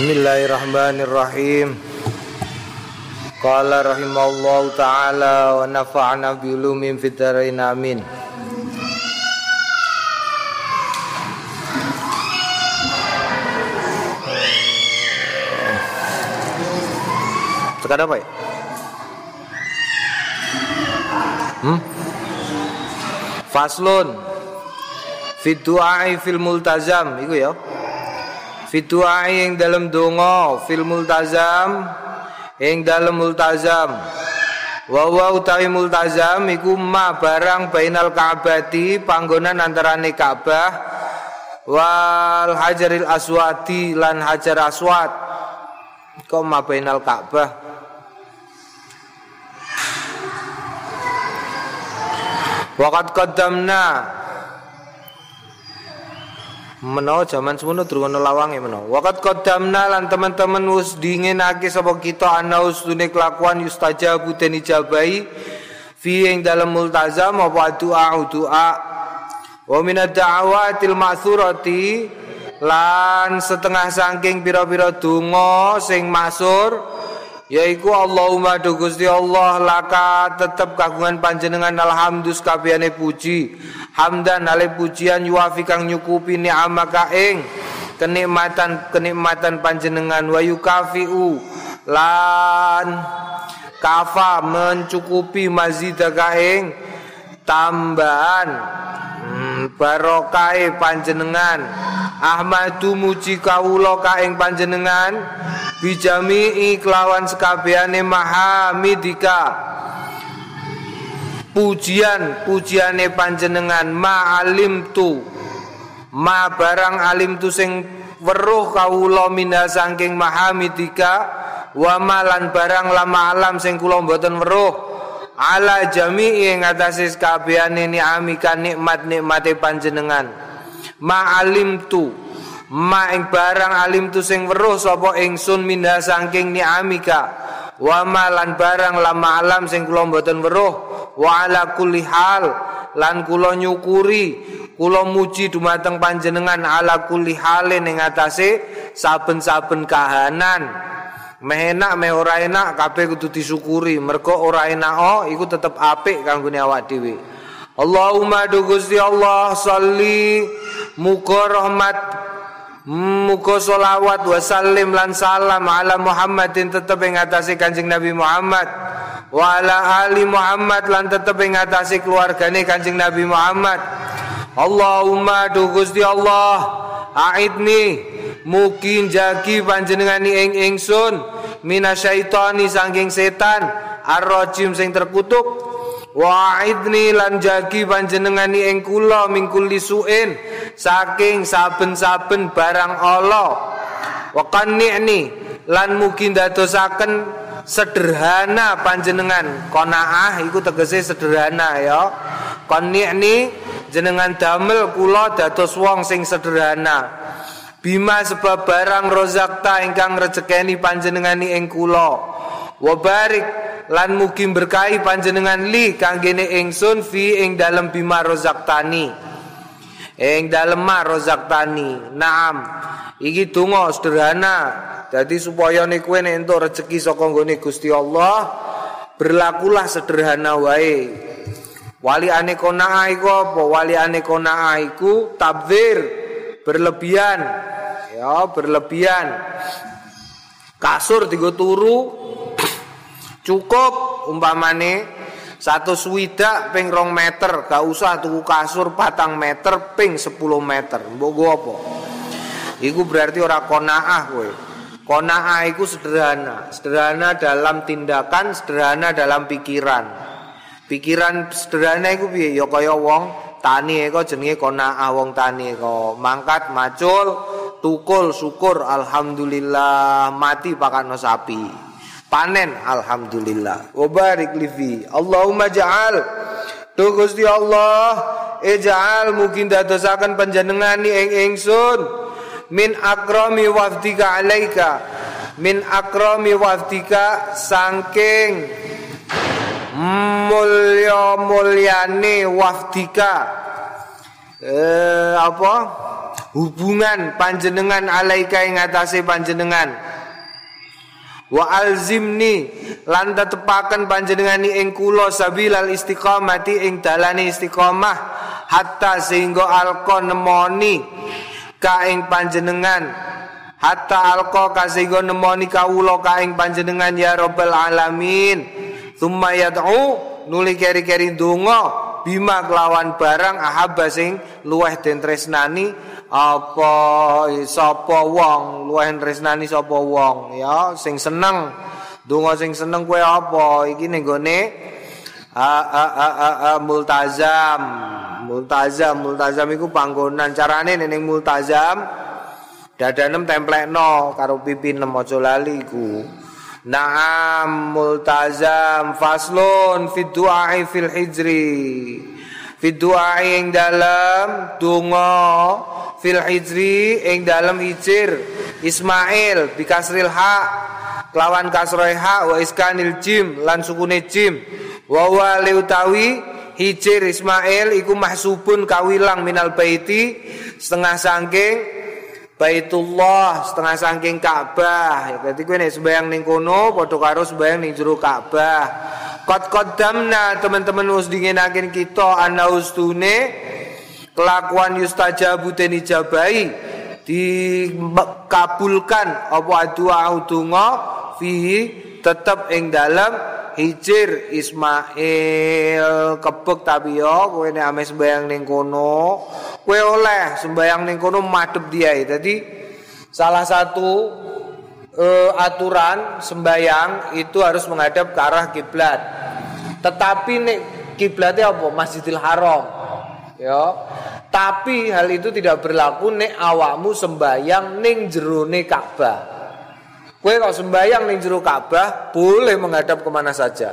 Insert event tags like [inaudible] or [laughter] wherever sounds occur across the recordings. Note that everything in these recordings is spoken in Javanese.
Bismillahirrahmanirrahim. Qala rahimallahu taala wa nafa'na bi ulumin amin. Sekarang apa ya? Hmm? Faslun Fi du'ai fil multazam Iku ya Fi du'ai yang dalam dongo Fil multazam Yang dalam multazam. Wa wa utawi multazam Iku ma barang bainal ka'bati Panggonan antarane ka'bah Wal hajaril aswati Lan hajar aswat Kok ma bainal ka'bah. Wakat qaddamna Meno zaman semono durung ana lawange meno. Wakat qaddamna lan teman-teman wis dinginake sapa kita ana usune kelakuan yustajabu den ijabai fi ing dalam multazam apa doa doa wa min ad-da'awatil ma'thurati lan setengah saking pira-pira donga sing masur yaiku Allahumma do Gusti Allah laka tetep kagungan panjenengan alhamdus kabehane puji. Hamdan ale pujian yuafi kang nyukupi ni'amaka ing kenikmatan kenikmatan panjenengan. Wa yukafiu lan kafa mencukupi mazidaka ing tambahan hmm, barokai panjenengan Ahmadu muji kawula ka ing panjenengan. Bijami kelawan sekabehane mahamidika. Pujian pujiane panjenengan. Ma alim tu. Ma barang alim tu sing weruh kawula minha saking mahamidika. Wa malan barang lama alam sing kula mboten weruh. Ala jami'i ing atase kabehane ni'amika nikmat-nikmate panjenengan ma tu ma ing barang alim tu sing weruh sapa ingsun minha saking ni'amika. Wa malan barang lama alam sing kula mboten weruh. Wa ala kulli hal lan kula nyukuri. Kula muji dumateng panjenengan ala kulli halin ing atase saben-saben kahanan. Meh enak meh ora enak kabeh kudu disyukuri. Mergo ora enak oh iku tetep apik kanggo awak dhewe. Allahumma du Gusti Allah salli muga rahmat Muka solawat wa salim lan salam ala Muhammadin tetep ing atase Kanjeng Nabi Muhammad. Wa ala ali Muhammad lan tetep ing atase keluargane Kanjeng Nabi Muhammad. Allahumma du Gusti Allah aidni mungkin jagi panjenengan ing ingsun minasyaitani saking setan ar-rajim sing terkutuk. Wa'idni lan jagi panjenengani ing kula mingkuli suin saking saben-saben barang Allah. Wa qanni'ni lan mugi dadosaken sederhana panjenengan. Qanaah iku tegese sederhana ya. Qanni'ni jenengan damel kula dados wong sing sederhana. Bima sebab barang rozakta ingkang rezekeni panjenengani ing kula. Wa lan mugi berkahi panjenengan li kanggene ingsun fi ing dalem bima rozaktani ing dalem ma rozaktani naam. Iki donga sederhana. Dadi supaya nek kowe nek entuk rezeki saka nggone Gusti Allah berlakulah sederhana wae. Wali ane konaa iku apa? Wali ane konaa iku tabzir berlebihan. Ya berlebihan. Kasur digo turu Cukup umpamane satu swidak ping rong meter gak usah tuku kasur patang meter ping 10 meter. Mbok go apa? Iku berarti ora konaah kowe. Konaah iku sederhana. Sederhana dalam tindakan sederhana dalam pikiran. Pikiran sederhana iku piye? Ya kaya wong tani eko jenenge konaah wong tani eko mangkat macul tukul syukur alhamdulillah mati pakano sapi panen alhamdulillah. Wa barik lifi Allahumma ja'al. Tu Gusti Allah. Ij'al mungkin dadosaken panjenengan ing ingsun. Min akrami wafdika alaika. Min akrami wafdika saking mulya mulyane wafdika. Eh apa? Hubungan panjenengan alaika ing atase panjenengan wa alzimni lan tetepaken panjenengan ing kula sabilal istiqamati ing dalane istiqamah hatta sehingga alqa nemoni ka ing panjenengan. Hatta alqa ka sehingga nemoni kawula ka ing panjenengan ya rabbal alamin. Thumma yad'u nuli keri-keri donga bima kelawan barang ahabba sing luweh den tresnani apa sapa wong luwih tresnani sapa wong ya sing seneng. Donga sing seneng kowe apa? Iki ning gone a a a a, a multazam. Multazam multazam iku panggonan. Carane ning multazam dadanem templekno karo pipi nem aja lali iku Naam multazam faslun fi du'ai fil hijri. Fi du'ai ing dalam donga fil hijri ing dalam hijir. Ismail bikasril ha kelawan kasroh ha wa iskanil jim lan sukune jim. Wa wa utawi hijir Ismail iku mahsubun kawilang minal baiti setengah sangking Baitullah setengah saking Ka'bah. Ya, berarti kowe nek sembayang ning kono padha karo sembayang ning jero Ka'bah. Qad qaddamna teman-teman wis dingenaken kita ana ustune kelakuan yustajabu den ijabai dikabulkan apa doa donga fihi tetep ing dalam hijir Ismail. Kebek tapi yo kowe nek ame sembayang ning kono. Kowe oleh sembayang ning kono madhep dia jadi salah satu uh, aturan sembayang itu harus menghadap ke arah kiblat. Tetapi nek kiblatnya apa? Masjidil Haram. Ya tapi hal itu tidak berlaku nek awakmu sembayang ning jerone Ka'bah Kue kalau sembayang ning jero Ka'bah boleh menghadap kemana saja.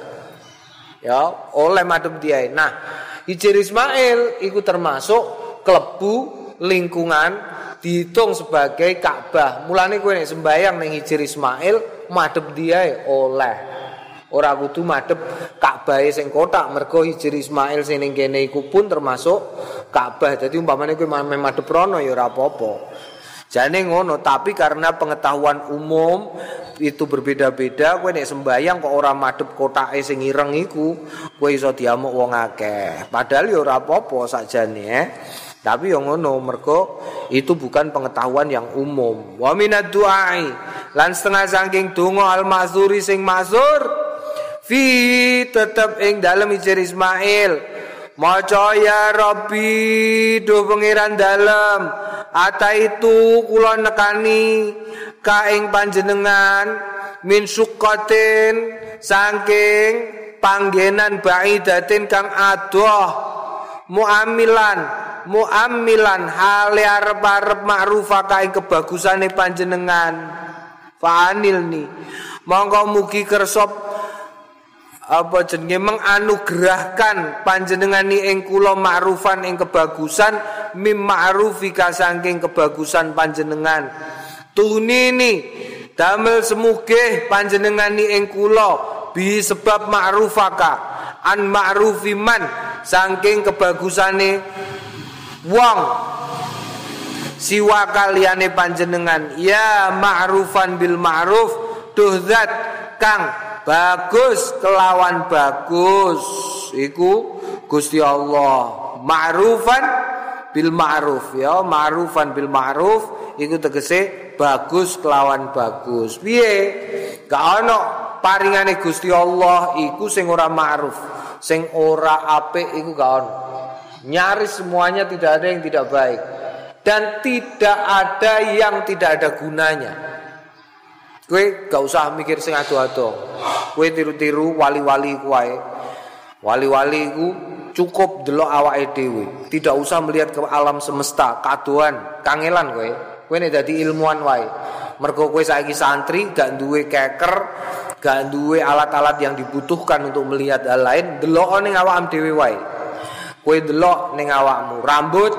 Ya, oleh madhep dia. Nah, Hijir Ismail itu termasuk klebu lingkungan dihitung sebagai Ka'bah. Mulane kue nek sembayang ning Hijir Ismail madhep dia oleh. Ora kudu madhep Ka'bah sing kotak mergo Hijir Ismail sing ning kene iku pun termasuk Ka'bah. Dadi umpamane kowe madhep rono ya ora apa-apa. Jane ngono, tapi karena pengetahuan umum itu berbeda-beda, kowe nek sembayang kok ora madhep kotake sing ireng iku, kowe iso diamuk wong akeh. Padahal ya ora apa-apa sakjane eh. Tapi yang ngono mergo itu bukan pengetahuan yang umum. Wa minad du'ai lan setengah saking donga al-mazuri sing mazur fi tetep ing dalem ijir Ismail Maca ya Rabbi do pangeran dalem ata itu kula nekani kaing panjenengan min sukatin saking panggenan baidatin kang adoh muamilan muamilan hale arep-arep ma'rufa kaing kebagusane panjenengan. Fanil ni monggo mugi kersop apa jenenge? Menganugerahkan panjenengani ing kula ma'rufan ing kebagusan mim ma'rufika saking kebagusan panjenengan. Tunini damel semuge panjenengani ing kula bi sebab ma'rufaka an ma'rufiman saking kebagusane wong. Siwa kaliyane panjenengan ya ma'rufan bil ma'ruf duh zat kang bagus kelawan bagus. Iku Gusti Allah. Ma'rufan bil ma'ruf ya. Ma'rufan bil ma'ruf iku tegese bagus kelawan bagus. Piye? Gak ono paringane Gusti Allah iku sing ora ma'ruf. Sing ora apik iku gak ono. Nyaris semuanya tidak ada yang tidak baik. Dan tidak ada yang tidak ada gunanya Kue gak usah mikir sing ado-ado. Kue tiru-tiru wali-wali kuai. Wali-wali ku cukup delok awake dhewe. Tidak usah melihat ke alam semesta, kaduan, kangelan kue. Kue nek dadi ilmuwan wae. Mergo kue saiki santri gak duwe keker, gak duwe alat-alat yang dibutuhkan untuk melihat hal lain, delok ning awakmu dhewe wae. Kue delok ning awakmu, rambut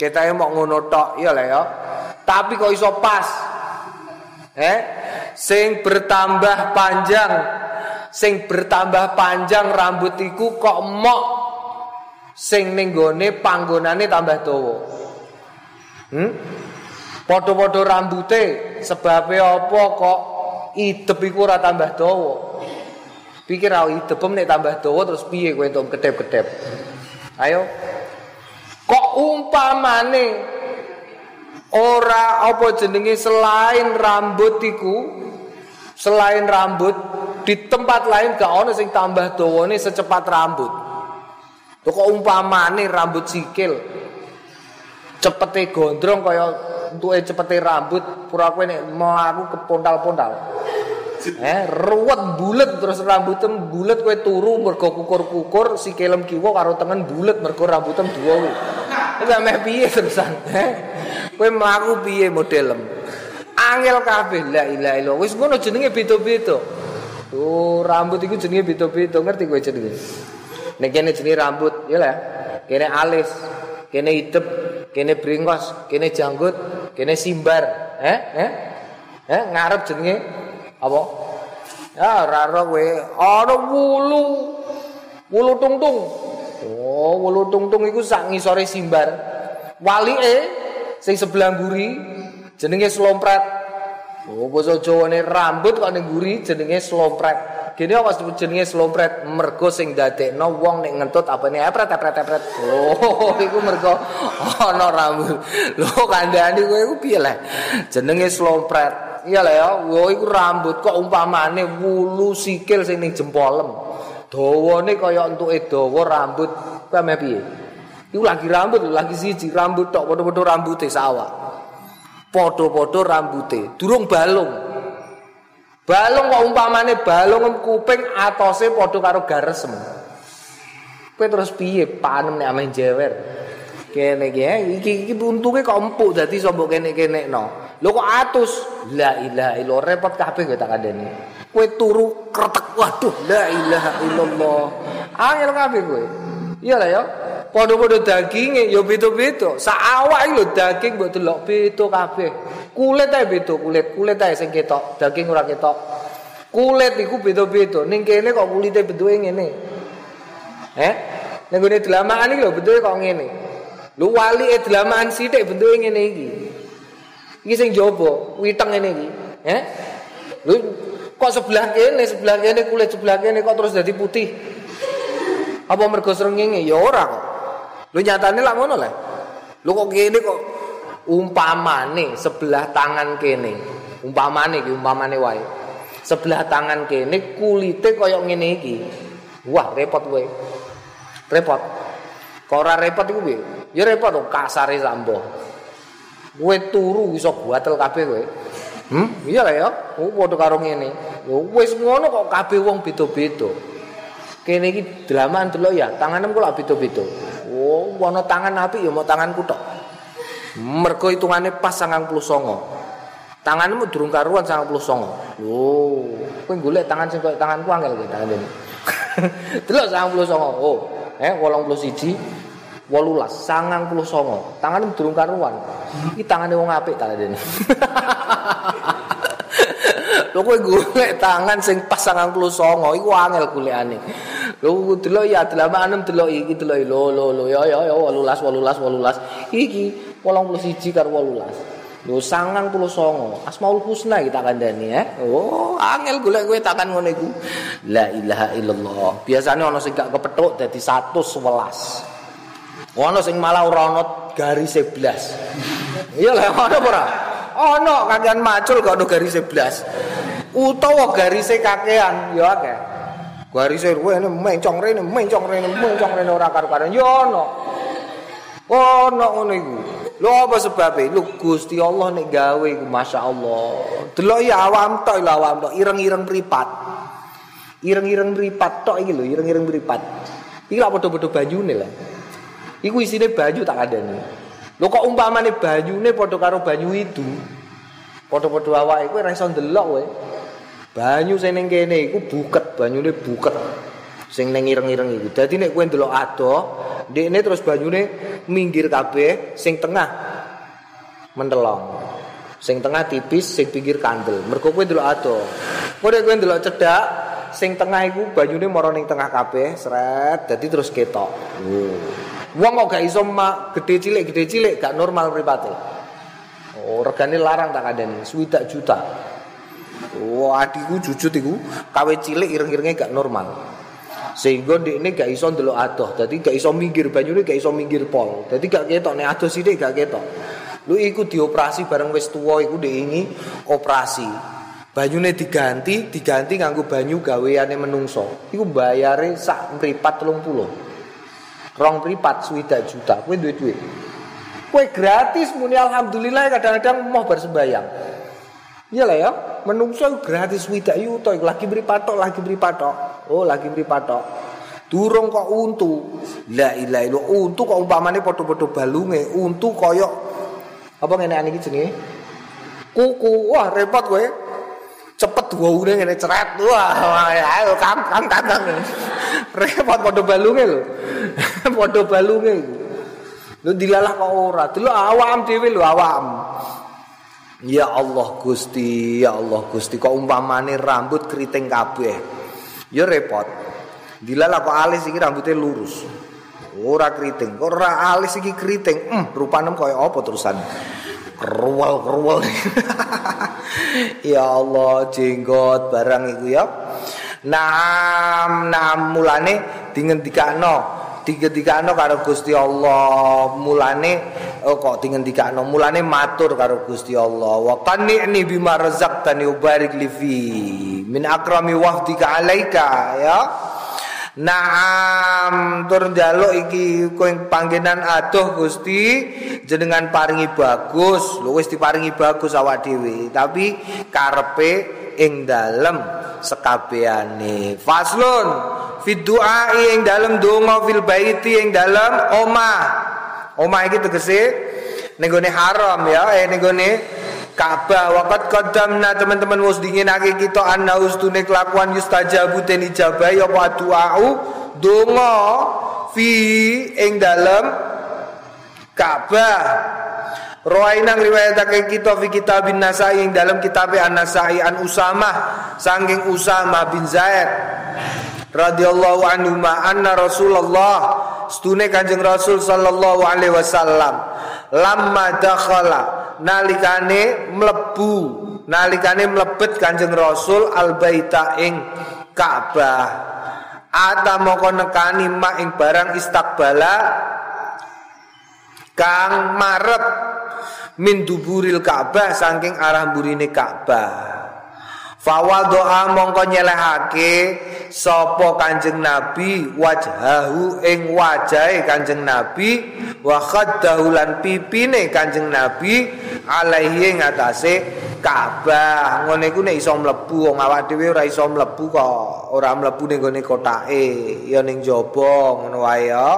kita mau ngono tok ya lah ya. Tapi kok iso pas? Eh? Sing bertambah panjang sing bertambah panjang rambut iku kok mok sing ning gone panggonane tambah dawa hmm Padha-padha rambute sebabe apa kok idep iku ora tambah dawa. Pikir ra idep nek tambah dawa terus piye kowe entuk kedep-kedep. Ayo. Kok umpamane ora apa jenenge selain rambut iku selain rambut di tempat lain gak ono sing tambah dawane secepat rambut. Tuh kok umpamane rambut sikil cepete gondrong kaya entuke cepete rambut pura kowe nek mlaku kepontal-pontal. [laughs] Eh, ruwet bulet terus rambutem bulet kowe turu mergo kukur-kukur sikilem kiwa karo tengen bulet mergo rambutem kuwi. Iku meh piye terusan? Eh, kowe mlaku piye modelem? Angel kabeh la ilaha illallah. Wis ngono jenenge beda-beda. Oh, rambut iku jenenge beda-beda, ngerti kowe jenenge? Nek kene jenenge rambut, ya lah. Kene alis, kene idep, kene bringos, kene janggut, kene simbar, eh? Eh? Eh, ngarep jenenge apa? Ya, raro kowe ana wulu. Wulu tungtung. Oh, wulu tungtung iku sak ngisore simbar. Walike sing sebelah guri jenenge slompret. Oh, basa Jawane rambut kok ning guri jenenge slompret. Gini apa jenenge slompret? Mergo sing dadekno wong nek ngentut apane epret epret epret. Oh, [laughs] iku mergo ana rambut. Lho kandhane kowe iku piye lah? Jenenge slompret. Iya lah ya, wo iku rambut kok umpamane wulu sikil sing ning jempolem. Dawane kaya entuke dawa rambut. Kuwi piye? Iku lagi rambut, lagi siji rambut tok padha-padha rambuté sawah. Padha-padha rambuté, durung balung. Balung kok umpamane balung kuping atose padha karo garesem. Kowe terus piye panem nek ame jewer? Kene iki eh, iki iki untuke kok empuk dadi sombok kene-kene no. Lho kok atus? La ilaha illallah repot kabeh kowe tak kandhani. Kowe turu kretek waduh la ilaha illallah. Angel kabeh kowe. Iya lah ya. Padha-padha daginge ya beda-beda. Sak awak iki lho daging mbok delok beda kabeh. Kulit ae beda, kulit kulit ae sing ketok, daging ora ketok. Kulit iku beda-beda. Ning kene kok kulite bentuke ngene. Eh? Ning gone delamaan iki lho bentuke kok ngene. Lu wali e delamaan sithik bentuke ngene iki. Iki sing jaba, witeng ngene iki. Eh? Lu kok sebelah kene, sebelah kene kulit sebelah kene kok terus jadi putih. Apa mergo srengenge? Ya ora kok. Lu nyatane lak ngono lah. Lu kok kene kok umpamane sebelah tangan kene. Umpamane iki umpamane wae. Sebelah tangan kene kulite kaya ngene iki. Wah, repot kowe. Repot. Kok ora repot iku piye? Ya repot kok kasare sambo. Kowe turu iso buatel kabeh kowe. Hmm, iya lah ya. Oh, padha karo ngene. Wis ngono kok kabeh wong beda-beda. Kene iki delaman delok ya, tanganem kok beda-beda. Oh, ana tangan apik ya mau tanganku tok. Mergo hitungane pas 99. Tanganmu durung karuan 99. Lho, kowe golek tangan sing koyo tanganku angel kowe tangan ini. [laughs] Delok 99. Oh, eh 81 18 99. Tanganmu durung karuan. Iki tangane wong apik ta dene. [laughs] Lho kowe golek tangan sing pas 99 iku angel golekane. Lho delok ya delamanem delok iki delok lho lho lho ya ya ya 18 18 18. Iki 81 karo 18. Lho 99. Asmaul Husna kita kandhani ya. Oh, angel golek kowe tangan ngono iku. La ilaha illallah. Biasane ana sing gak kepethuk dadi 111. Ana sing malah ora ana garis 11. Iya lah ana ora? Ana kakean macul kok ana garis 11. Utawa garise kakean ya akeh. Garise rene mencong rene, mencong rene, mencong rene ora karo-karo. Ya ono. Ono ngono iku. Lho apa sebabe? Lho Gusti Allah nek gawe iku masyaallah. Delok ya awam tok lho awam tok ireng-ireng mripat. Ireng-ireng mripat tok iki lho, ireng-ireng mripat. Iki lak padha-padha banyune lah. Iku isine banyu tak kandhani. Lho kok umpamane banyune padha karo banyu itu. Padha-padha awake kowe ora iso ndelok kowe. Banyu sing ning kene iku buket, banyune buket. Sing ning ireng-ireng iku. Dadi nek kowe ndelok adoh, ndekne terus banyune minggir kabeh, sing tengah mentelong. Sing tengah tipis, sing pinggir kandel. Mergo kowe ndelok adoh. Kowe kowe ndelok cedhak, sing tengah iku banyune mara ning tengah kabeh, sret, dadi terus ketok. Wong kok gak iso mak gede cilik gede cilik gak normal mripate. Oh, regane larang tak kadene, swidak juta. Oh, adikku jujut iku kawe cilik ireng-irenge gak normal. Sehingga ini gak iso ndelok adoh, dadi gak iso minggir banyune gak iso minggir pol. Dadi gak ketok nek adoh sithik gak ketok. Lu iku dioperasi bareng wis tuwa iku ini operasi. banyune diganti diganti nganggo banyu gaweane menungso iku bayare sak mripat 30 rong mripat swidak juta. Kowe duwe duit? Kowe gratis muni alhamdulillah kadang-kadang mau bersembayang iya lah ya menungso gratis swidak yuto lagi beri patok lagi beri patok oh lagi beri patok durung kok untu. La ilaha illallah. Untu kok umpamane padha-padha balunge. Untu koyok. Apa ngene iki jenenge? Kuku. Wah repot kowe. Cepet gaune ngene ceret. Wah ayo kam kam kam repot padha balunge lho [laughs] padha balunge lho dilalah kok ora delok awam dhewe lho awam Ya Allah Gusti, ya Allah Gusti, kok umpamane rambut keriting kabeh. Ya repot. Dilalah kok alis iki rambutnya lurus. Ora keriting, ora alis iki keriting. Hmm, rupane kaya apa terusan? Keruwel-keruwel. [laughs] ya Allah jenggot barang iku ya nam nam mulane dingendikano dingendikano karo Gusti Allah. Mulane oh, kok dingendikano mulane matur karo Gusti Allah. Wa qanni bima razaqtani ubarik li fi min akrami wahdika alaika ya. Naam. Tur njaluk iki kowe panggenan adoh Gusti. Jenengan paringi bagus. Lho wis diparingi bagus awak dhewe. Tapi karepe ing dalem sekabehane faslun. Fi du'a ing dalem donga fil baiti ing dalem omah. Omah iki tegese ning haram ya eh ning Ka'bah waqad qaddamna teman-teman wis dinginake kita anna ustune kelakuan yustajabu ten ijabah ya apa doa donga fi ing dalem Ka'bah Rawainang riwayatake kita fi kitabin Nasai ing dalam kitab An-Nasai an Usamah saking Usamah bin Zaid radhiyallahu anhu ma anna Rasulullah stune Kanjeng Rasul sallallahu alaihi wasallam lamma dakhala nalikane mlebu nalikane mlebet Kanjeng Rasul albaita ing Ka'bah. Ata moko nekani mak ing barang istakbala kang marep min duburil Ka'bah saking arah burine Ka'bah Fawal doa mongko nyelehake sapa Kanjeng Nabi wajhahu ing wajahe Kanjeng Nabi wa khaddahu lan pipine Kanjeng Nabi alaihi ing atase Ka'bah. Ngene iku nek iso mlebu wong awak dhewe ora iso mlebu kok. Ora mlebu ning gone kotake, ya ning jaba ngono wae ya.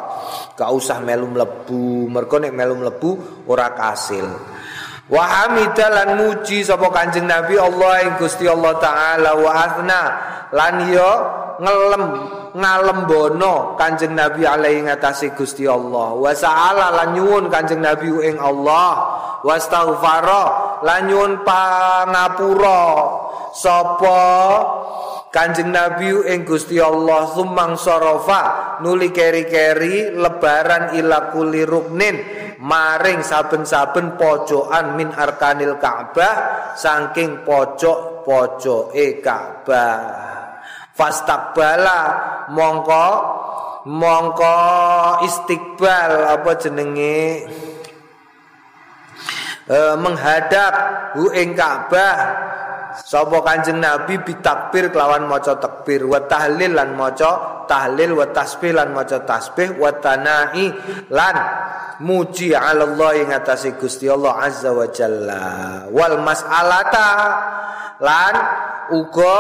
Gak usah melu mlebu. Mergo nek melu mlebu ora kasil. Wa hamidalan muji sapa Kanjeng Nabi Allah ing Gusti Allah taala. Wa azna lan yo ngelem ngalembono Kanjeng Nabi alaihi ngatasi Gusti Allah. Wa sa'ala lan nyuwun Kanjeng Nabi ing Allah. Wastaghfara lan nyuwun pangapura sapa Kanjeng Nabi ing Gusti Allah. Sumang sorofa nuli keri-keri lebaran ila kuli ruknin maring saben-saben pojokan min arkanil Ka'bah saking pojok-pojoke Ka'bah. Fastakbala mongko mongko istiqbal apa jenenge? E, menghadap hu ing Ka'bah Sapa Kanjeng Nabi bitakbir kelawan maca takbir wa tahlil lan maca tahlil wa tasbih lan maca tasbih wa tanai lan muji Allah ing atase Gusti Allah azza wa jalla. Wal mas'alata lan uga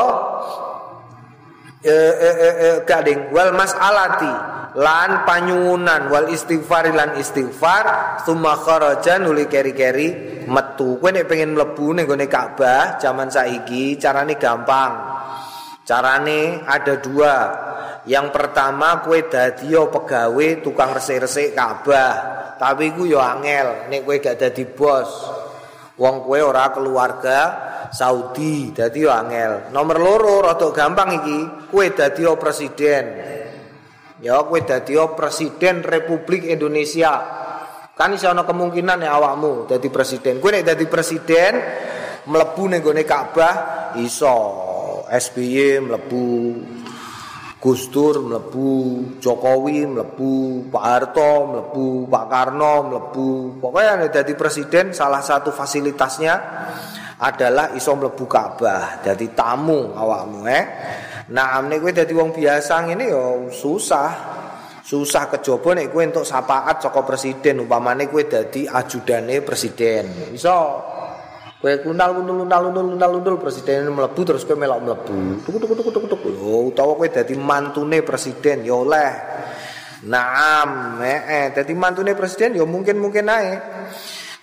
e, e, e, e, kading wal mas'alati lan panyuwunan wal istighfar lan istighfar summa kharaja nuli keri-keri metu kowe nek pengen mlebu ning gone Ka'bah zaman saiki carane gampang carane ada dua yang pertama kue dadi pegawai tukang resik-resik Ka'bah. Tapi ku yo angel nek kue gak dadi bos. Wong kue ora keluarga Saudi, dadi yo angel. Nomor loro rada gampang iki, kue dadi presiden. Ya kue dadi presiden Republik Indonesia. Kan iso ana kemungkinan ya awakmu dadi presiden. Kowe nek dadi presiden mlebu ning gone Ka'bah iso. SBY mlebu Gus Dur mlebu, Jokowi mlebu, Pak Harto mlebu, Pak Karno mlebu. Pokoknya nek dadi presiden salah satu fasilitasnya adalah iso mlebu Ka'bah, dadi tamu awakmu eh. Nah, nek kowe dadi wong biasa ngene ya susah. susah kejaba nek kowe entuk syafaat saka presiden umpamane kowe dadi ajudane presiden. Iso. Kowe kunal kunul kunal kunul kunal kunul presiden mlebu terus kowe melok mlebu. Tuku tuku tuku tuku tuku. Yo utawa kowe dadi mantune presiden yo oleh. Naam eh, eh dadi mantune presiden yo mungkin-mungkin ae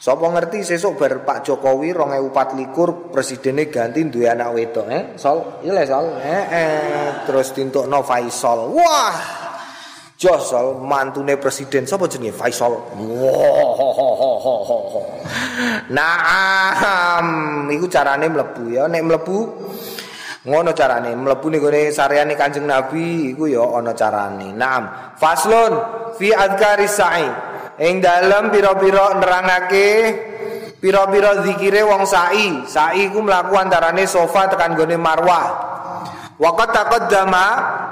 Sopo ngerti sesuk bar Pak Jokowi 2024 presidennya ganti duwe anak wedok eh? Sol? Iya Sol. Eh, eh. Terus tintukno Faisal. Wah! Josol mantune presiden. Sapa jenenge? Faisal. Naam, iku carane mlebu ya. Nek mlebu ngono carane. Mlebu ning gone sareane Kanjeng Nabi iku ya ana carane. Naam. Faslun fi adkari sa'i. Ing dalem pira-pira nerangake pira-pira zikire wong sa'i. Sa'i iku mlaku antarane sofa tekan gone Marwah. Waqat taqaddama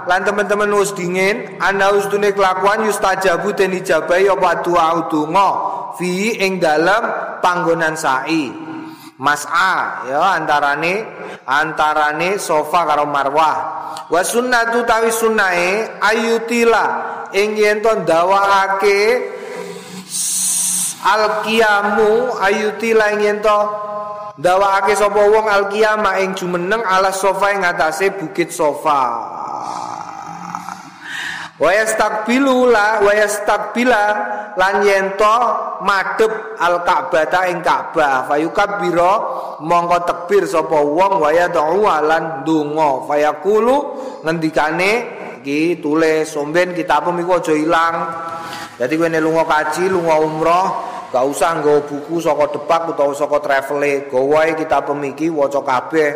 lan teman-teman wis dingin ana ustune kelakuan yustajabu den ijabahi apa doa donga fi ing dalam panggonan sa'i. Mas'a ya antarane antarane sofa karo marwah. Wa sunnatu tawi sunnahe ayutila ing yen to ndawakake al qiyamu ayutila ing yen to Dawakake sapa wong alqiyamah ing jumeneng ala sofa ing atase bukit sofa. Wa yastaqbilu la wa yastaqbila lan yento madhep al Ka'bah ing Ka'bah fayukabbira mongko tekbir sapa wong wa yad'u lan donga fayaqulu ngendikane iki tulis somben kitab iku aja ilang. Jadi kowe nek lunga kaji, lunga umroh, Gak usah nggawa buku saka depak utawa saka travele, gawae kita pemiki waca kabeh.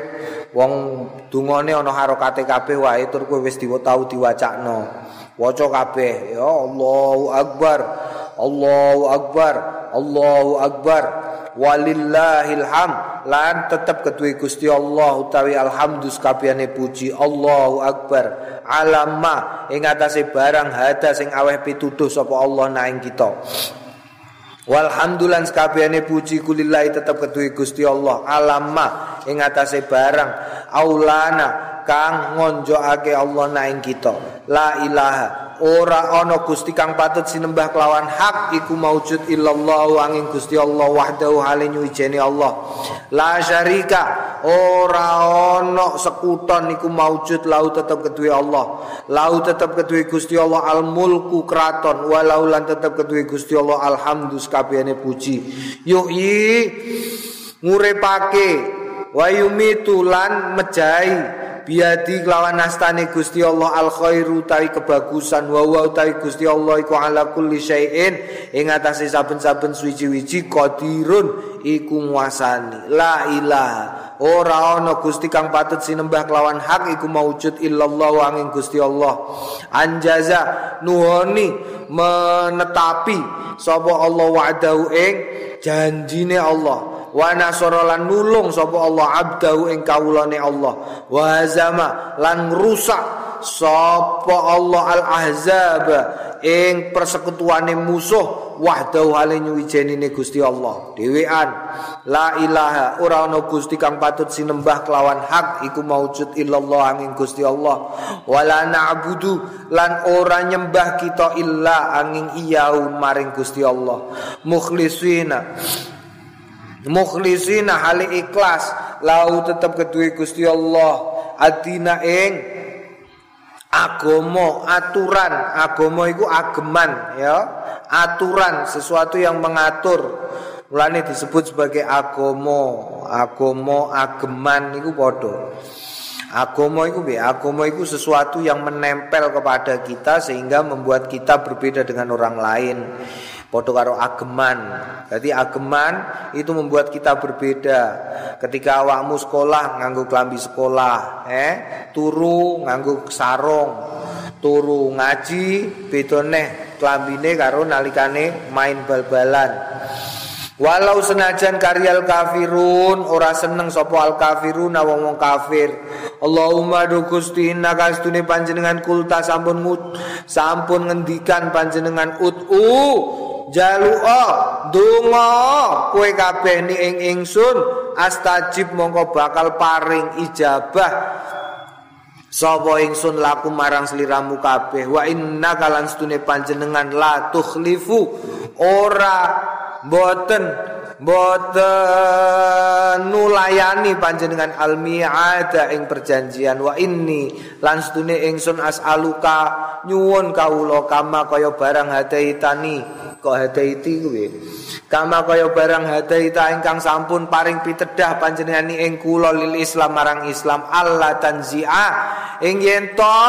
Wong dungane ana harokate kabeh wae tur kowe wis tau diwacakno. Waca kabeh, ya Allahu Akbar. Allahu Akbar. Allahu Akbar. Walillahil ham lan tetep keduwe Gusti Allah utawi alhamdus kabehane puji Allahu Akbar alamma ing atase barang hada sing aweh pituduh sapa Allah nang kita Walhamdulillah sekabehane puji kulillahi tetep kedue Gusti Allah. Alamma ing atase barang. Aulana kang ngonjokake Allah naing kita. La ilaha. Ora ana Gusti kang patut sinembah kelawan hak iku maujud illallah angin Gusti Allah wahdahu hale nyuwijene Allah. La syarika. Ora ana sekuton iku maujud lau tetep kedue Allah. Lau tetep kedue Gusti Allah al mulku kraton walau lan tetep kedue Gusti Allah alhamdus puji. Yuhi ngurepake wa yumitu lan biadi kelawan nastane Gusti Allah al khairu tawi kebagusan. Wa wa tawi Gusti Allah iku ala kulli syai'in. Ing atase saben-saben suci-wici qadirun iku nguasani. La ilaha. Ora ana Gusti kang patut sinembah kelawan hak iku maujud illallah angin Gusti Allah. Anjaza nuhoni menetapi sapa Allah wa'dahu ing janjine Allah wa nasara lan nulung sapa Allah abdahu ing kawulane Allah. Wa hazama lan rusak sapa Allah al ahzab ing persekutuane musuh wahdahu hale nyuwijenine Gusti Allah. Dhewean la ilaha ora ana Gusti kang patut sinembah kelawan hak iku maujud illallah angin Gusti Allah. Wala na'budu lan ora nyembah kita illa angin iyau maring Gusti Allah. Mukhlisina mukhlisina hali ikhlas. Lau tetap kedua Gusti Allah. Adina ing agomo aturan. Agomo itu ageman ya. Aturan sesuatu yang mengatur. Mulane disebut sebagai agomo agomo ageman itu bodoh Agomo itu be, agomo itu sesuatu yang menempel kepada kita sehingga membuat kita berbeda dengan orang lain. Podo karo ageman. Jadi ageman itu membuat kita berbeda. Ketika awakmu sekolah nganggo klambi sekolah, eh turu nganggo sarung, turu ngaji beda neh klambine karo nalikane main bal-balan Walau senajan karyal kafirun ora seneng sapa al kafirun wong wong kafir. Allahumma du Gusti inna kastune panjenengan kulta sampun mut sampun ngendikan panjenengan utu jalua donga kowe kabeh ni ing ingsun astajib mongko bakal paring ijabah Sapa ingsun laku marang sliramu kabeh wa inna kalan stune panjenengan la tukhlifu ora boten boten nulayani panjenengan almi'ada ing perjanjian. Wa inni lan stune ingsun as'aluka nyuwun kawula kama kaya barang hadaitani kok hadaiti kuwi kama kaya barang hadaita ingkang sampun paring pitedah panjenengan ing kula lil Islam marang Islam Allah tanzi'a. Ing yen to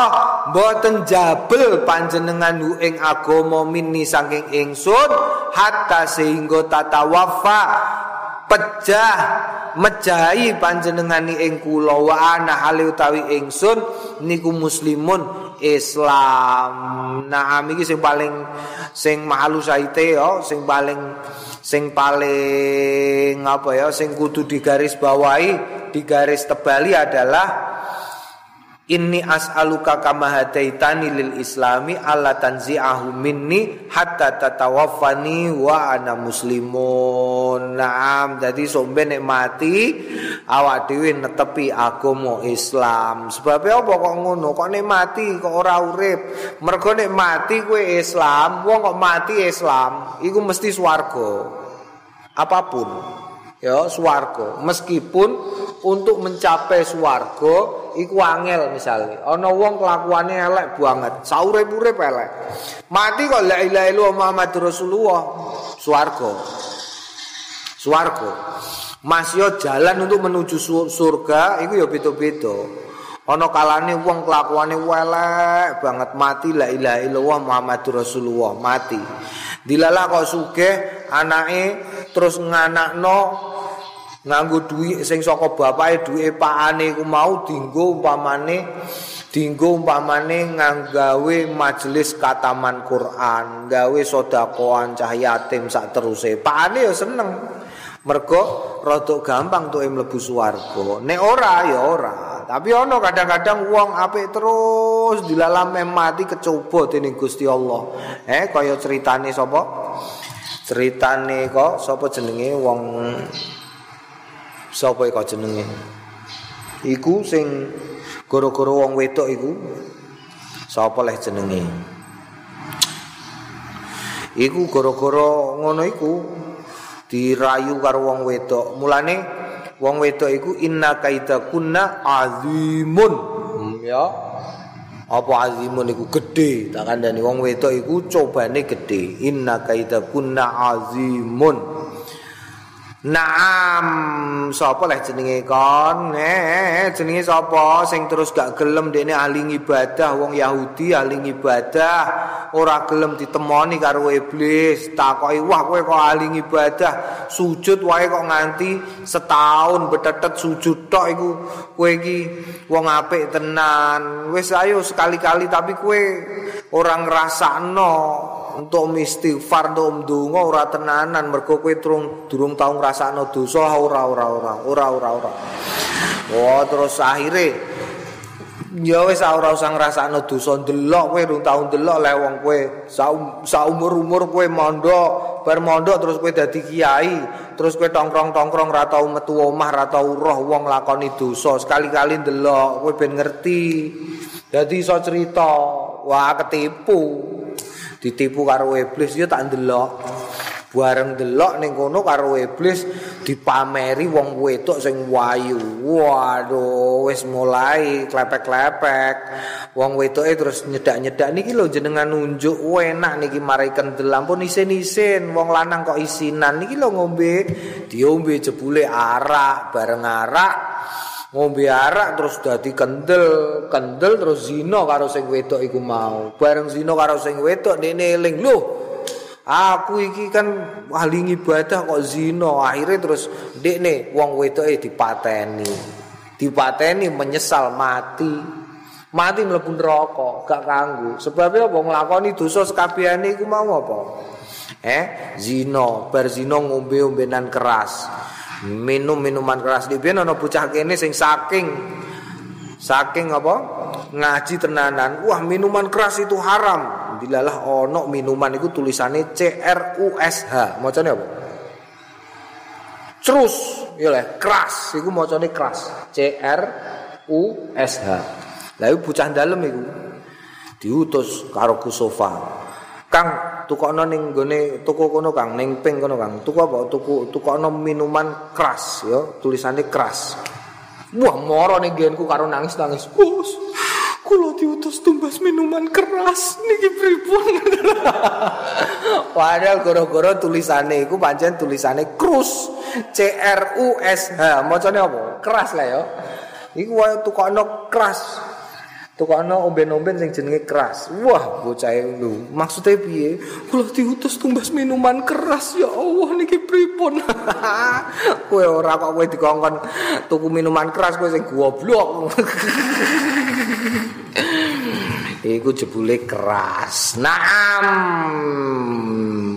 boten jabel panjenengan ing agama minni saking ingsun hatta sehingga tata wafa pecah mejahi panjenengani ing kula wa ana hale utawi ingsun niku muslimun Islam. Nah, iki sing paling sing mahalu saite ya, sing paling sing paling apa ya, sing kudu digaris bawahi, digaris tebali adalah Inni as'aluka kama hadaitani lil islami alla tanzi'ahu minni hatta tatawaffani wa ana muslimun. Naam, jadi sombe nek mati awak dhewe netepi agama Islam. Sebab apa kok ngono? Kok nek mati kok ora urip? Mergo nek mati kowe Islam, wong kok mati Islam, iku mesti swarga. Apa pun. Ya, swarga. Meskipun untuk mencapai swarga iku angel misalnya ana wong kelakuane elek banget. Saurip-urip elek mati kok la ilaha illallah Muhammad Rasulullah. Swarga. Swarga. Masih jalan untuk menuju surga iku ya beda-beda. Ana kalane wong kelakuane elek banget. Mati la ilaha illallah Muhammad Rasulullah. Mati. Dilala kok sugih anake terus nganakno nganggo duit sing saka bapake duwe pakane iku mau dinggo umpamane dinggo umpamane nganggawe majelis kataman Quran gawe sedakoan cah yatim sak teruse pakane ya seneng. Mergo rada gampang tuh mlebu swarga. Nek ora ya ora. Tapi ono kadang-kadang wong apik terus dilalam mati kecoba dening Gusti Allah. Eh kaya ceritane sapa? Ceritane kok sapa jenenge? Wong sapa iku jenenge? Iku sing gara-gara wong wedok iku. Sapa leh jenenge? Iku gara-gara ngono iku dirayu karo wong wedok. Mulane wong wedok iku inna kaida kunna azimun. Hmm, ya. Apa azimun iku? Gedhe tak kandhani. Wong wedok iku cobane gedhe. Inna kaida kunna azimun Naam, sapa leh jenenge kon? Eh, jenenge sapa sing terus gak gelem dene ahli ibadah wong Yahudi ahli ibadah ora gelem ditemoni karo iblis. Takoki, "Wah, kowe kok ahli ibadah, sujud wae kok nganti setahun betetet sujud tok iku. Kowe iki wong apik tenan. Wis ayo sekali-kali tapi kowe ora ngrasakno untuk istighfar untuk ndonga ora tenanan? Mergo kowe durung durung tau ngrasakno dosa ora ora ora ora ora ora. Oh terus akhire ya wis ora usah ngrasakno dosa. Ndelok kowe durung tau ndelok le wong kowe. Saumur-umur kowe mondok bar mondok terus kowe dadi kiai. Terus kowe tongkrong-tongkrong ra tau metu omah ra tau roh wong lakoni dosa. Sekali-kali ndelok kowe ben ngerti. Dadi iso cerita. Wah ketipu ditipu karo iblis ya tak ndelok. Bareng delok ning kono karo iblis dipameri wong wedok sing wayu. Waduh wis mulai klepek-klepek. Wong wedoke terus nyedak-nyedak niki lho jenengan nunjuk enak niki mari kendel ampun isin-isin wong lanang kok isinan. Niki lho ngombe diombe jebule arak bareng arak ngombe arak terus dadi kendel, kendel terus zina karo sing wedok iku mau. Bareng zina karo sing wedok dene eling, "Loh, aku iki kan ahli ibadah kok zina." Akhire terus dekne wong wedoke dipateni. Dipateni menyesal mati. mati mlebu neraka gak kanggo sebabnya apa nglakoni dosa sekabehane iku mau apa eh zina bar zina ngombe-ombenan keras minum minuman keras. Di biyen ana bocah kene sing saking saking apa? Ngaji tenanan. Wah minuman keras itu haram. Dilalah ono minuman itu tulisannya C R U S H. Macamnya apa? Terus ya keras. Iku macamnya keras. C R U S H. Lah bocah dalem iku. Diutus karo Kusofa. Kang tukokno ning gone toko kono Kang ning ping kono Kang. Tuku apa? Tuku tukokno minuman keras ya, tulisane keras. Wah, moro ning genku karo nangis-nangis. Bos, kula diutus tumbas minuman keras niki pripun? [laughs] Padahal goro-goro tulisane iku pancen tulisane krus. C R U S H. Macane apa? Keras lah ya. Iku wae tukokno keras. Tukokno omben-omben sing jenenge keras. Wah, bocah lu. Maksudnya piye? Kula diutus tumbas minuman keras ya Allah niki pripun? [laughs] kowe ora kok kowe dikongkon tuku minuman keras kowe sing goblok. [laughs] Iku jebule keras. Naam.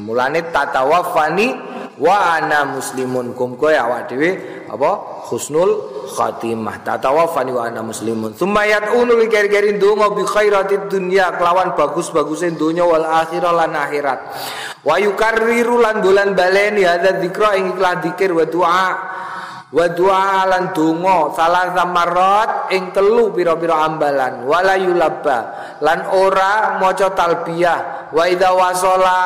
Mulane tatawafani wa ana muslimun kum kowe awak dhewe apa husnul khatimah. Tatawafani wa ana muslimun. Thumma yad'unu li gari-gari bi khairatid dunya. Kelawan bagus-baguse dunya wal akhirah lan akhirat. Wa yukarriru lan dolan baleni hadza dzikra ing iklan dzikir wa doa wa du'a lan donga salah samarot ing telu pira-pira ambalan. Wala yulabba. Lan ora maca talbiyah. Wa idza wasala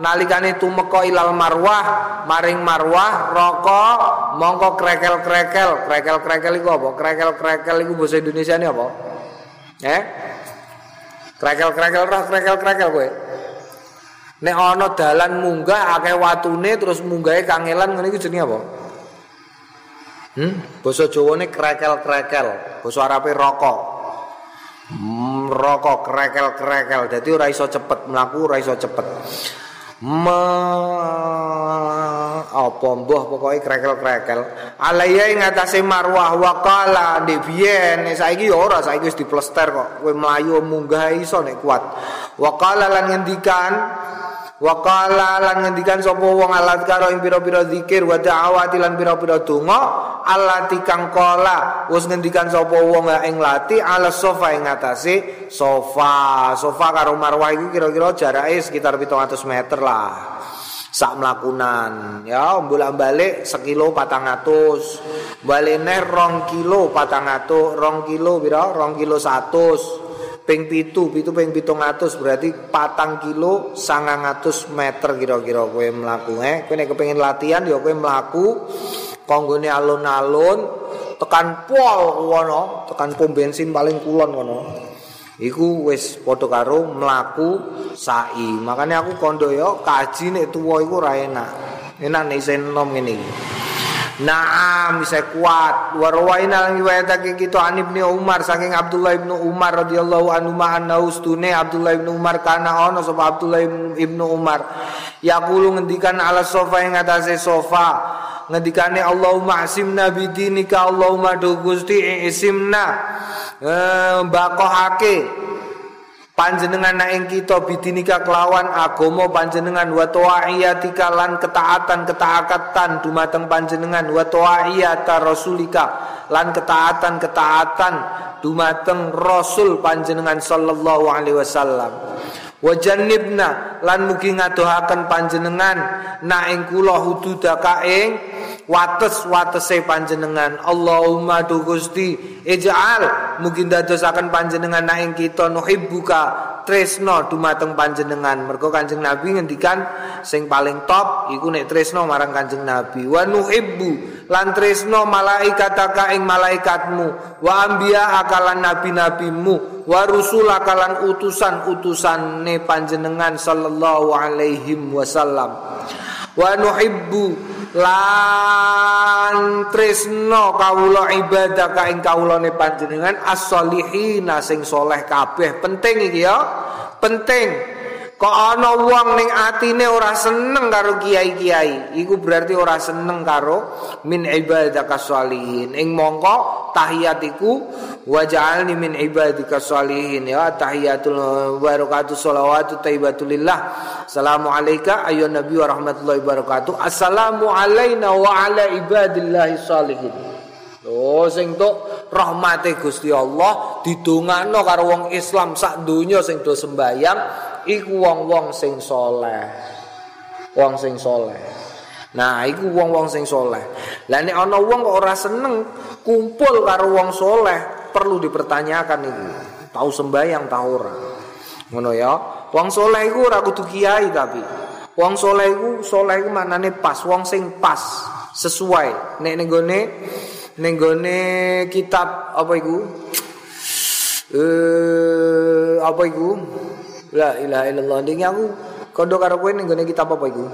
nalikane tumeka ilal marwah maring marwah roko mongko krekel-krekel. Krekel-krekel iku apa? Krekel-krekel iku bahasa Indonesia ini apa? Eh? Krekel-krekel roh krekel-krekel kowe. Nek ana dalan munggah akeh watune terus munggahe kangelan ngene iki jenenge apa Hmm? Basa Jawane krekel-krekel, basa Arabe rokok. Hmm, rokok krekel-krekel. Dadi ora iso cepet mlaku, ora iso cepet. Me apa mbah pokoke krekel-krekel. Alaya ing atase marwah waqala ndek saiki ora saiki wis diplester kok. Kowe mlayu munggah iso nek kuat. Waqala lan ngendikan Wa qala lan ngendikan sapa wong alat karo ing pira-pira zikir wa da'awati lan pira-pira donga alati kang qala wis ngendikan sapa wong ing lati ala sofa ing atase sofa. Sofa karo marwah iku kira-kira jarake sekitar 700 meter lah. Sak melakunan ya bolak balik sekilo patang atus. Balik rong kilo patang atus. Rong kilo bira rong kilo satus ping pitu pitu ping pitung atus berarti patang kilo sangang atus meter kira-kira kowe melaku eh. Kowe nek kepengin latihan ya kowe melaku konggone alun-alun tekan pol kono tekan pom bensin paling kulon kono iku wis padha karo mlaku sai. Makanya aku kondo yo kaji nek tuwa iku ora enak. Enak nek isen nom ngene iki Naam bisa kuat. Warwaina lang riwayatake kita an Ibnu Umar saking Abdullah Ibnu Umar radhiyallahu anhu ma anna ustune Abdullah Ibnu Umar kana ono sapa Abdullah Ibnu Umar. Yaqulu ngendikan ala sofa ing atase sofa. Ngendikane Allahumma asimna bidinika Allahumma do Gusti isimna. Eh bakohake panjenengan na ing kita bidinika kelawan agama panjenengan wa ta'iyatika lan ketaatan ketaatan dumateng panjenengan wa ta'iyata rasulika lan ketaatan ketaatan dumateng rasul panjenengan sallallahu alaihi wasallam. Wa jannibna lan mugi ngadohaken panjenengan. Na ing kula hududaka ing wates-watese panjenengan. Allahumma du Gusti ij'al. Mungkin dadosaken panjenengan na ing kita nuhibbuka. Tresno dumateng panjenengan. Mergo Kanjeng Nabi ngendikan sing paling top iku nek tresno marang Kanjeng Nabi. Wa nuhibbu lan tresno malaikataka ing malaikatmu. Wa anbiya akalan nabi-nabimu. Wa rusul akalan utusan-utusane panjenengan sallallahu alaihi wasallam. Wa nuhibbu lan tresno kawula ibadah ka ing kawulane panjenengan as-solihin sing soleh kabeh. Penting iki ya. Penting kok ana wong ning atine ora seneng karo kiai-kiai? Iku berarti ora seneng karo min ibadah kasolihin ing mongko tahiyat iku waj'alni min ibadika sholihin. Ya tahiyatul barakatuh shalawatu thayyibatulillah assalamu alayka ayyuhan nabi wa rahmatullahi wabarakatuh assalamu alaina wa ala ibadillahi sholihin. Oh sing tok rahmate Gusti Allah didongakno karo wong Islam sak donya sing do sembayang iku wong-wong sing soleh. Wong sing soleh. Nah, iku wong-wong sing soleh. Lah nek ana wong kok ora seneng kumpul karo wong soleh, perlu dipertanyakan itu. Tahu sembayang tahu ora. Ngono ya. Wong soleh iku ora kudu kiai tapi. Wong soleh iku soleh iku maknane pas, wong sing pas, sesuai. Nek ning ning gone kitab apa iku? Eh apa iku? La ilaha illallah. Ning aku kondo karo kowe ning gone kitab apa iku?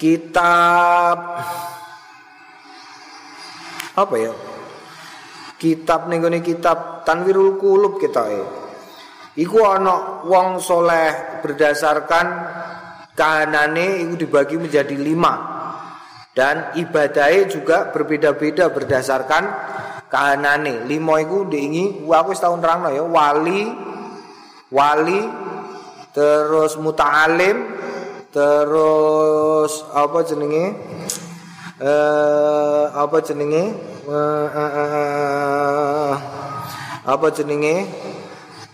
Kitab apa ya? Kitab ning gone kitab Tanwirul Qulub kita e. Iku ana wong soleh berdasarkan kahanane iku dibagi menjadi lima. dan ibadahnya juga berbeda-beda berdasarkan kahanane limo iku diingi aku wis tau nerangno ya wali wali terus muta'alim terus apa jenenge? Eh apa jenenge? Eh, eh, eh, apa jenenge?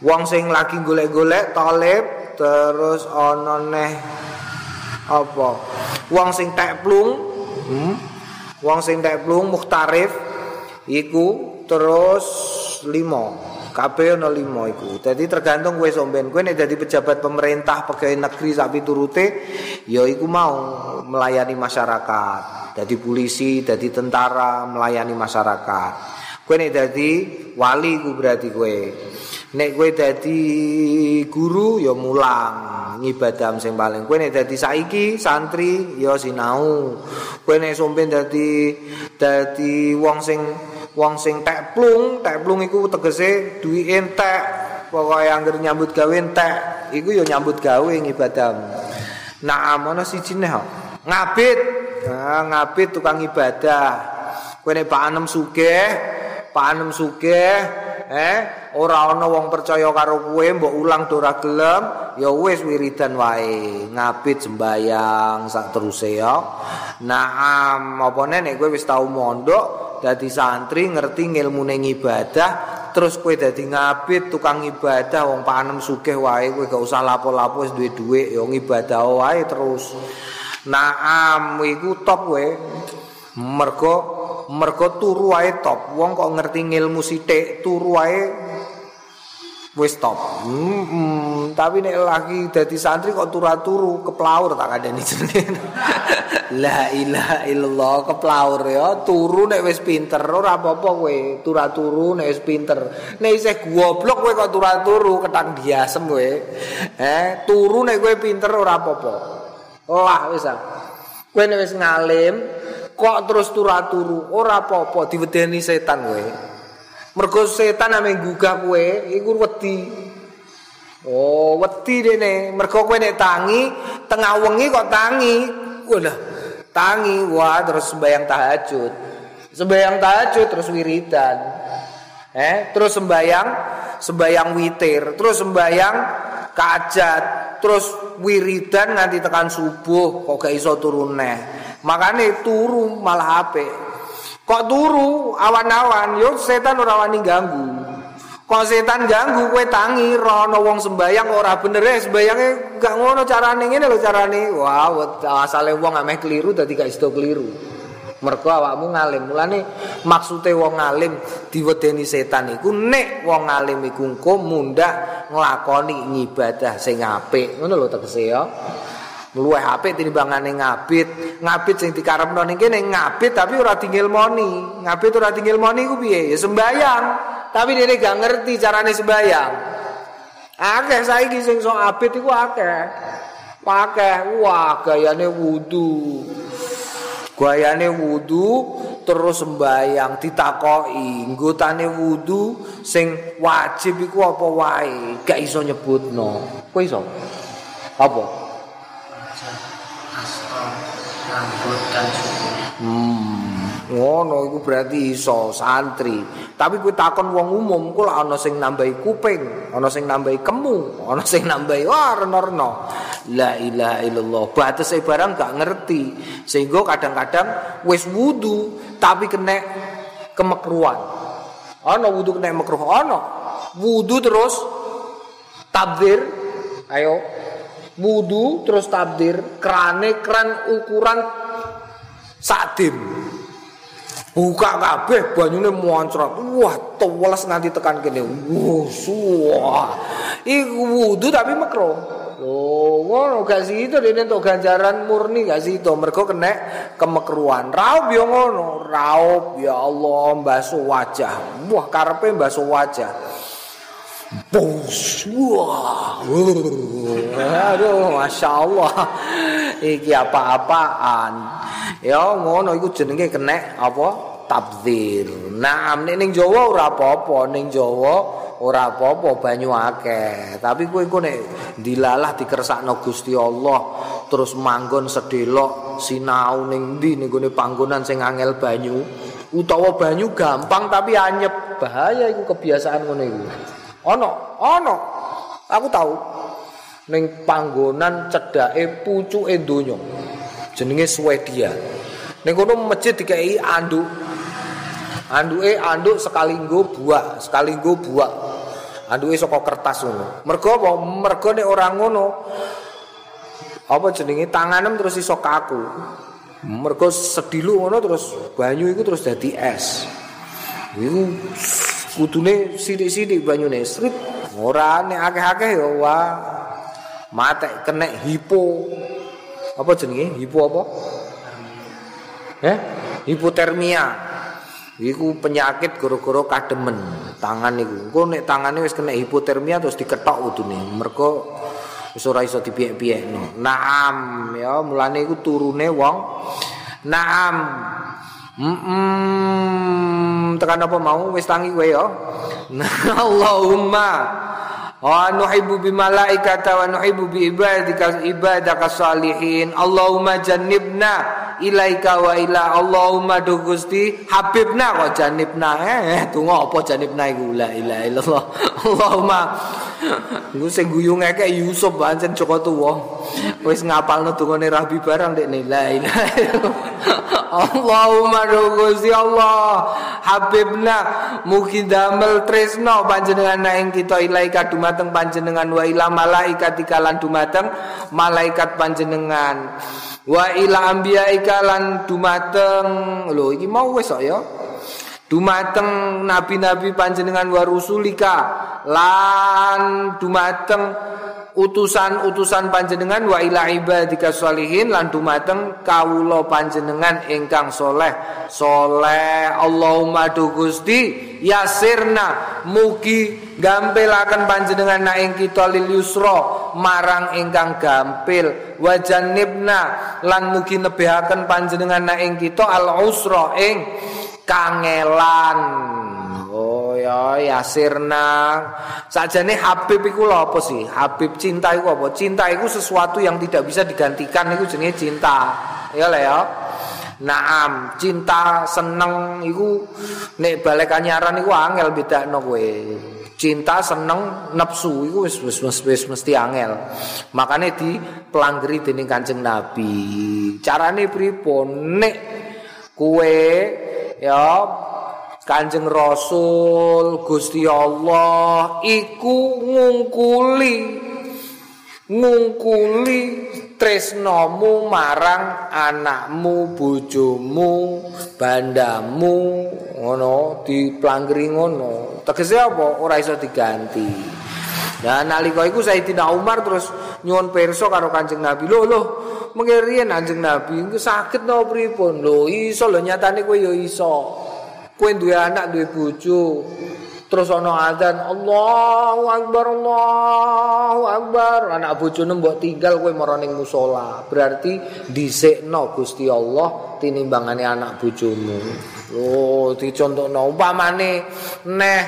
Wong sing lagi golek-golek talib terus ana neh apa? Wong sing teklung hmm? wong sing tek plung muhtarif iku terus limo kabeh ana limo iku. Dadi tergantung kowe somben. Kowe nek dadi pejabat pemerintah pegawai negeri sapi turute ya iku mau melayani masyarakat. Dadi polisi dadi tentara melayani masyarakat. Kowe nek dadi wali iku berarti kowe. Nek kowe dadi guru ya mulang ngibadah sing paling. Kowe nek dadi saiki santri ya sinau. Kowe nek somben dadi dadi wong sing wong sing tek plung tek plung iku tegese duwi entek. Pokoke anggere nyambut gawe entek. Iku ya nyambut gawe ngibadah nah ana siji neh ngabit. Nah, ngabit tukang ibadah. Kowe nek Pak Anem sugih Pak Anem sugih eh ora ana wong percaya karo kowe mbok ulang ora gelem ya wis wiridan wae. Ngapit sembayang sak teruse ya naam apa nek kowe wis tau mondok dadi santri ngerti ngilmune ibadah terus kowe dadi ngapit tukang ibadah wong panem sugih wae kowe gak usah lapo-lapo wis duwe dhuwit ya ibadah wae terus. Naam iku top kowe. Mergo mergo turu wae top. Wong kok ngerti ngilmu sithik turu wae wis top. Hmm, tapi nek lagi dadi santri kok turu-turu keplaur tak ada jenenge. [laughs] La ilaha illallah keplaur ya. Turu nek wis pinter ora apa-apa kowe. Turu-turu nek wis pinter. Nek isih goblok kowe kok turu-turu ketang diasem kowe. Eh turu nek kowe pinter ora apa-apa. Lah wis ah. Kowe nek wis ngalim kok terus turu-turu ora apa-apa diwedeni setan kowe mergo setan ame gugah kowe iku wedi. Oh wedi dene. Mergo kowe nek tangi tengah wengi kok tangi. Walah tangi. Wah terus sembayang tahajud. Sembayang tahajud terus wiridan. Eh terus sembayang sembayang witir. Terus sembayang kajat terus wiridan nganti tekan subuh kok gak iso turun neh makane turu malah apik kok turu? Awan-awan. Yo setan ora wani ganggu. Kok setan ganggu kowe tangi rono wong sembayang ora bener. Ya sembayange gak ngono carane ngene lho carane. Wah asale wong ameh keliru dadi gak iso keliru. Mergo awakmu ngalim. Mulane maksude wong ngalim diwedeni setan iku nek wong ngalim iku engko mundak nglakoni ibadah sing apik. Ngono lho tegese ya luwih apik tinimbangane ngabit. Ngabit sing dikarepno ning kene ngabit tapi ora tinggal moni. Ngabit ora tinggal moni ku piye? Ya sembayang. Tapi dene gak ngerti carane sembayang. Akeh saiki sing sok abit iku akeh. Pakai wah gayane wudu. Gayane wudu terus sembayang ditakoki, nggotane wudu sing wajib iku apa wae, gak iso nyebutno. Kowe iso? Apa? Hmm. ngono iku berarti iso santri. Tapi kuwi takon wong umum ku ana sing nambahi kuping ana sing nambahi kemu ana sing nambahi reno-reno la ilaha illallah. Batese barang gak ngerti. Sehingga kadang-kadang wis wudu tapi kena kemekruan. Ana wudu kena mekruh ana. Wudu terus tabdir ayo wudu terus tabdir krane kran ukuran sadim. Buka kabeh banyune moncrot wah teweles nganti tekan kene. Wah iku wudu tapi makro lho ngono gak situ dene entuk ganjaran murni gak situ mergo kena kemekruan. Raup yo ngono. Raup ya Allah mbasuh wajah. Wah karepe mbasuh wajah Wah, aduh, masya Allah, iki apa-apaan? Ya ngono, iku jenenge kena apa? Tabdir. Nah, ning Jawa ora apa-apa, ning Jawa ora apa-apa banyu akeh. Tapi kowe engko nek dilalah dikersakno Gusti Allah, terus manggon sedelok sinau ning ndi ning gone panggonan sing angel banyu, utawa banyu gampang tapi anyep, bahaya iku kebiasaan ngono iku. Ono, ono. Aku tahu. Ning panggonan cedake pucuke donya. Jenenge Swedia. Ning kono masjid dikai anduk. Anduke anduk sekali nggo buak, sekali nggo buak. Anduke saka kertas ngono. Mergo apa? Mergo nek ora ngono. Apa jenenge tanganem terus iso kaku. Mergo sedilu ngono terus banyu iku terus dadi es. Iku kudune sithik-sithik banyune srit ora nek akeh-akeh ya wah mate kena hipo. Apa jenenge? Hipo apa? Eh hipotermia. Iku penyakit gara-gara kademen. Tangan iku engko nek tangane wis kena hipotermia terus diketok kudune mergo wis ora iso dipiye-piye naam ya. Mulane iku turune wong. Naam Mm -mm. tekan apa mau wis tangi kowe ya. [laughs] Allahumma wa nuhibbu bi malaikata wa nuhibbu bi ibadika ibadaka salihin. Allahumma jannibna ilaika wa ila Allahumma do Gusti habibna kok jannibna eh tunggu apa jannibna iku la ilaha illallah. [laughs] Allahumma Iku sing guyu ngeke Yusuf pancen Joko tuwa. Wis ngapalno dungane Rabi barang dek la ilaha Allahumma Gusti Allah. Habibna mugi damel tresno panjenengan ing kita ilaika dumateng panjenengan. Wa ila malaikat ikalan dumateng malaikat panjenengan. Wa ila anbiya ikalan dumateng lho iki mau wis ya? Dumateng nabi-nabi panjenengan wa rusulika. Lan dumateng utusan-utusan panjenengan wa ila ibadika sholihin lan dumateng kawula panjenengan ingkang soleh. Soleh Allahumma du Gusti yasirna mugi gampilaken panjenengan na ing kita lil yusra marang ingkang gampil. Wa jannibna lan mugi nebihaken panjenengan na ing kita al usra ing kangelan ya Yasirna. Sajane Habib iku lho apa sih? Habib cinta iku apa? Cinta iku sesuatu yang tidak bisa digantikan iku jenenge cinta. Ya lah ya. Naam, cinta seneng iku nek balik anyaran iku angel bedakno kowe. Cinta seneng nafsu iku wis wis wis mesti angel. Makane di pelanggeri dening Kanjeng Nabi. Carane pripun? Nek kowe ya Kanjeng Rasul Gusti Allah iku ngungkuli ngungkuli tresnomu marang anakmu bojomu bandamu ngono diplanggeri ngono. Tegese apa? Ora iso diganti. Dan nalika iku Sayyidina Umar terus nyuwun pirsa karo Kanjeng Nabi. Lho lho mengke riyen Kanjeng Nabi? Iku saged napa pripun? Lho iso lho nyatane kowe ya iso Kue duwe anak duwe bojo. Terus ana azan Allahu akbar Allahu akbar. Anak bojone mbok tinggal kowe marang ning musala berarti dhisikno Gusti Allah tinimbangane anak bojomu. Oh dicontohno. Umpamane neh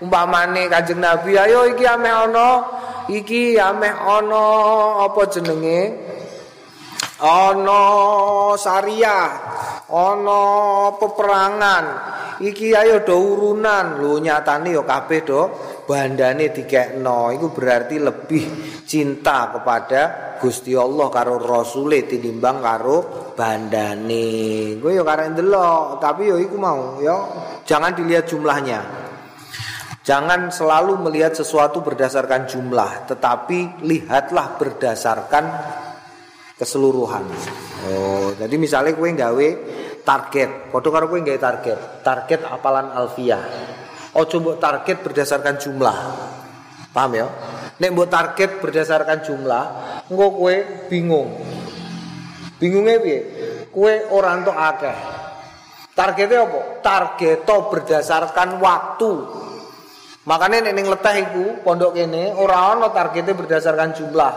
umpamane Kanjeng Nabi ayo iki ameh ana iki ameh ana apa jenenge? Ana syariah ana peperangan. Iki ayo do urunan. Lho nyatane ya kabeh do bandane dikekno. Iku berarti lebih cinta kepada Gusti Allah karo rasule tinimbang karo bandane. Kowe ya karek ndelok tapi ya iku mau ya jangan dilihat jumlahnya. Jangan selalu melihat sesuatu berdasarkan jumlah, tetapi lihatlah berdasarkan keseluruhan. Oh, jadi misalnya kue nggawe target, foto karo kue nggawe target, target apalan alfiah. Oh, coba target berdasarkan jumlah. Paham ya? Nek buat target berdasarkan jumlah, engko kue bingung. Bingungnya piye? Kue orang tuh akeh. Targetnya apa? Target berdasarkan waktu. Makanya ning leteh iku pondok kene ora ana targete berdasarkan jumlah.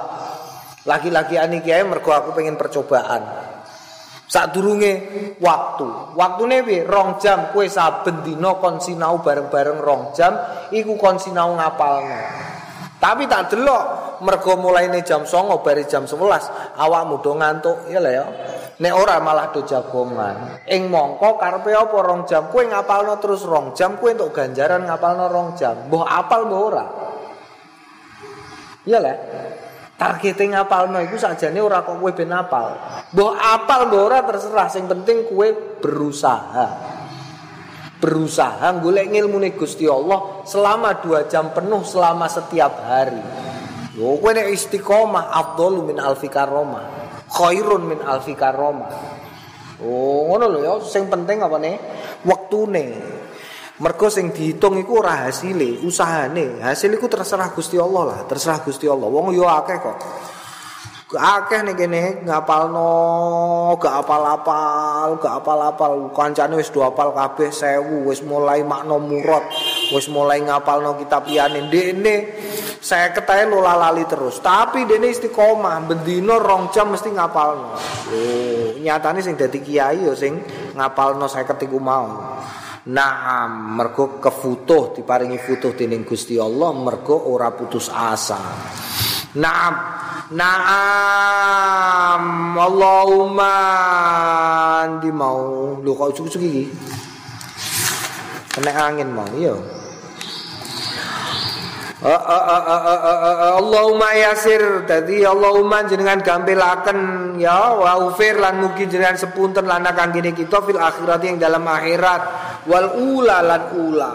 Lagi-lagi ani kiai mergo aku pengen percobaan. Saat durunge waktu. Waktune piye? Rong jam kue saben dina kon sinau bareng-bareng rong jam iku kon sinau ngapalno. Tapi tak delok mergo mulaine jam 09.00 bari jam 11 awakmu do ngantuk ya lah ya. Nek ora malah do jagongan. Ing mongko karepe apa rong jam kowe ngapalno terus rong jam kowe entuk ganjaran ngapalno rong jam. Mbah apal mbah ora? Iya lah. Targete ngapalno iku sakjane ora kok kowe ben apal. Mbah apal mbah ora terserah sing penting kowe berusaha. Berusaha golek ngilmune Gusti Allah selama dua jam penuh selama setiap hari. Yo kowe nek istiqomah afdhalu min alfi karomah. khairun min alfi karoma. Oh, ngono lho ya, sing penting apa nih? Waktune. Mergo sing dihitung iku ora hasile, usahane. Hasil iku terserah Gusti Allah lah, terserah Gusti Allah. Wong yo akeh kok. akeh nih kene ngapalno gak apal-apal gak apal-apal kancane wis do apal kabeh sewu wis mulai makna murad wis mulai ngapalno kitab liyane ndekne saya ketahui lo lalali terus tapi dene istiqomah bendino rong jam mesti ngapalno oh nyatane sing dadi kiai yo sing ngapalno saya ketiku mau Naam mergo kefutuh diparingi futuh dening Gusti Allah mergo ora putus asa. Naam Naam Allahumma Andi mau? Lu kok iki? Kena angin mau Iya Allahumma yasir. Tadi Allahumma jenengan gampilaken. Ya wa ufir lan mugi jenengan sepunten lan akan gini kita fil akhirat yang dalam akhirat. Wal ula lan ula.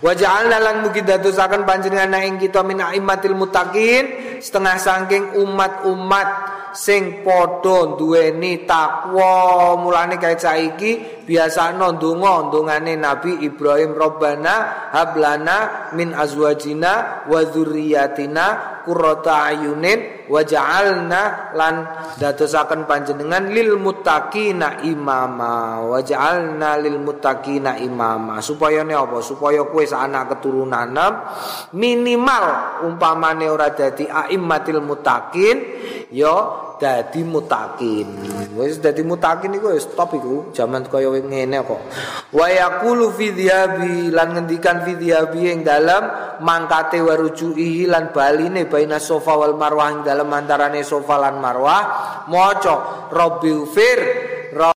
Wa ja'alna lan mugi dadosaken panjenengan ing kita min aimatil muttaqin setengah saking umat-umat sing padha duweni takwa. Mulane kae saiki biasane ndonga ndongane Nabi Ibrahim Robbana hablana min azwajina wa dzurriyyatina qurrata ayunin waja'alna lan dadosaken panjenengan lil muttaqina imama. Waja'alna lil muttaqina imama. Supaya ne apa? Supaya kowe anak keturunan minimal umpamane ora dadi aimmatil muttaqin ya dadi mutakin. Wis dadi mutakin iku wis top iku. Jaman kaya ngene kok. Wa yaqulu fi dhiyabi lan ngendikan fi dhiyabi ing dalem mangkate warujuhi lan baline baina sofa wal marwah ing dalem antarane sofa lan marwah. Maca rabbil fir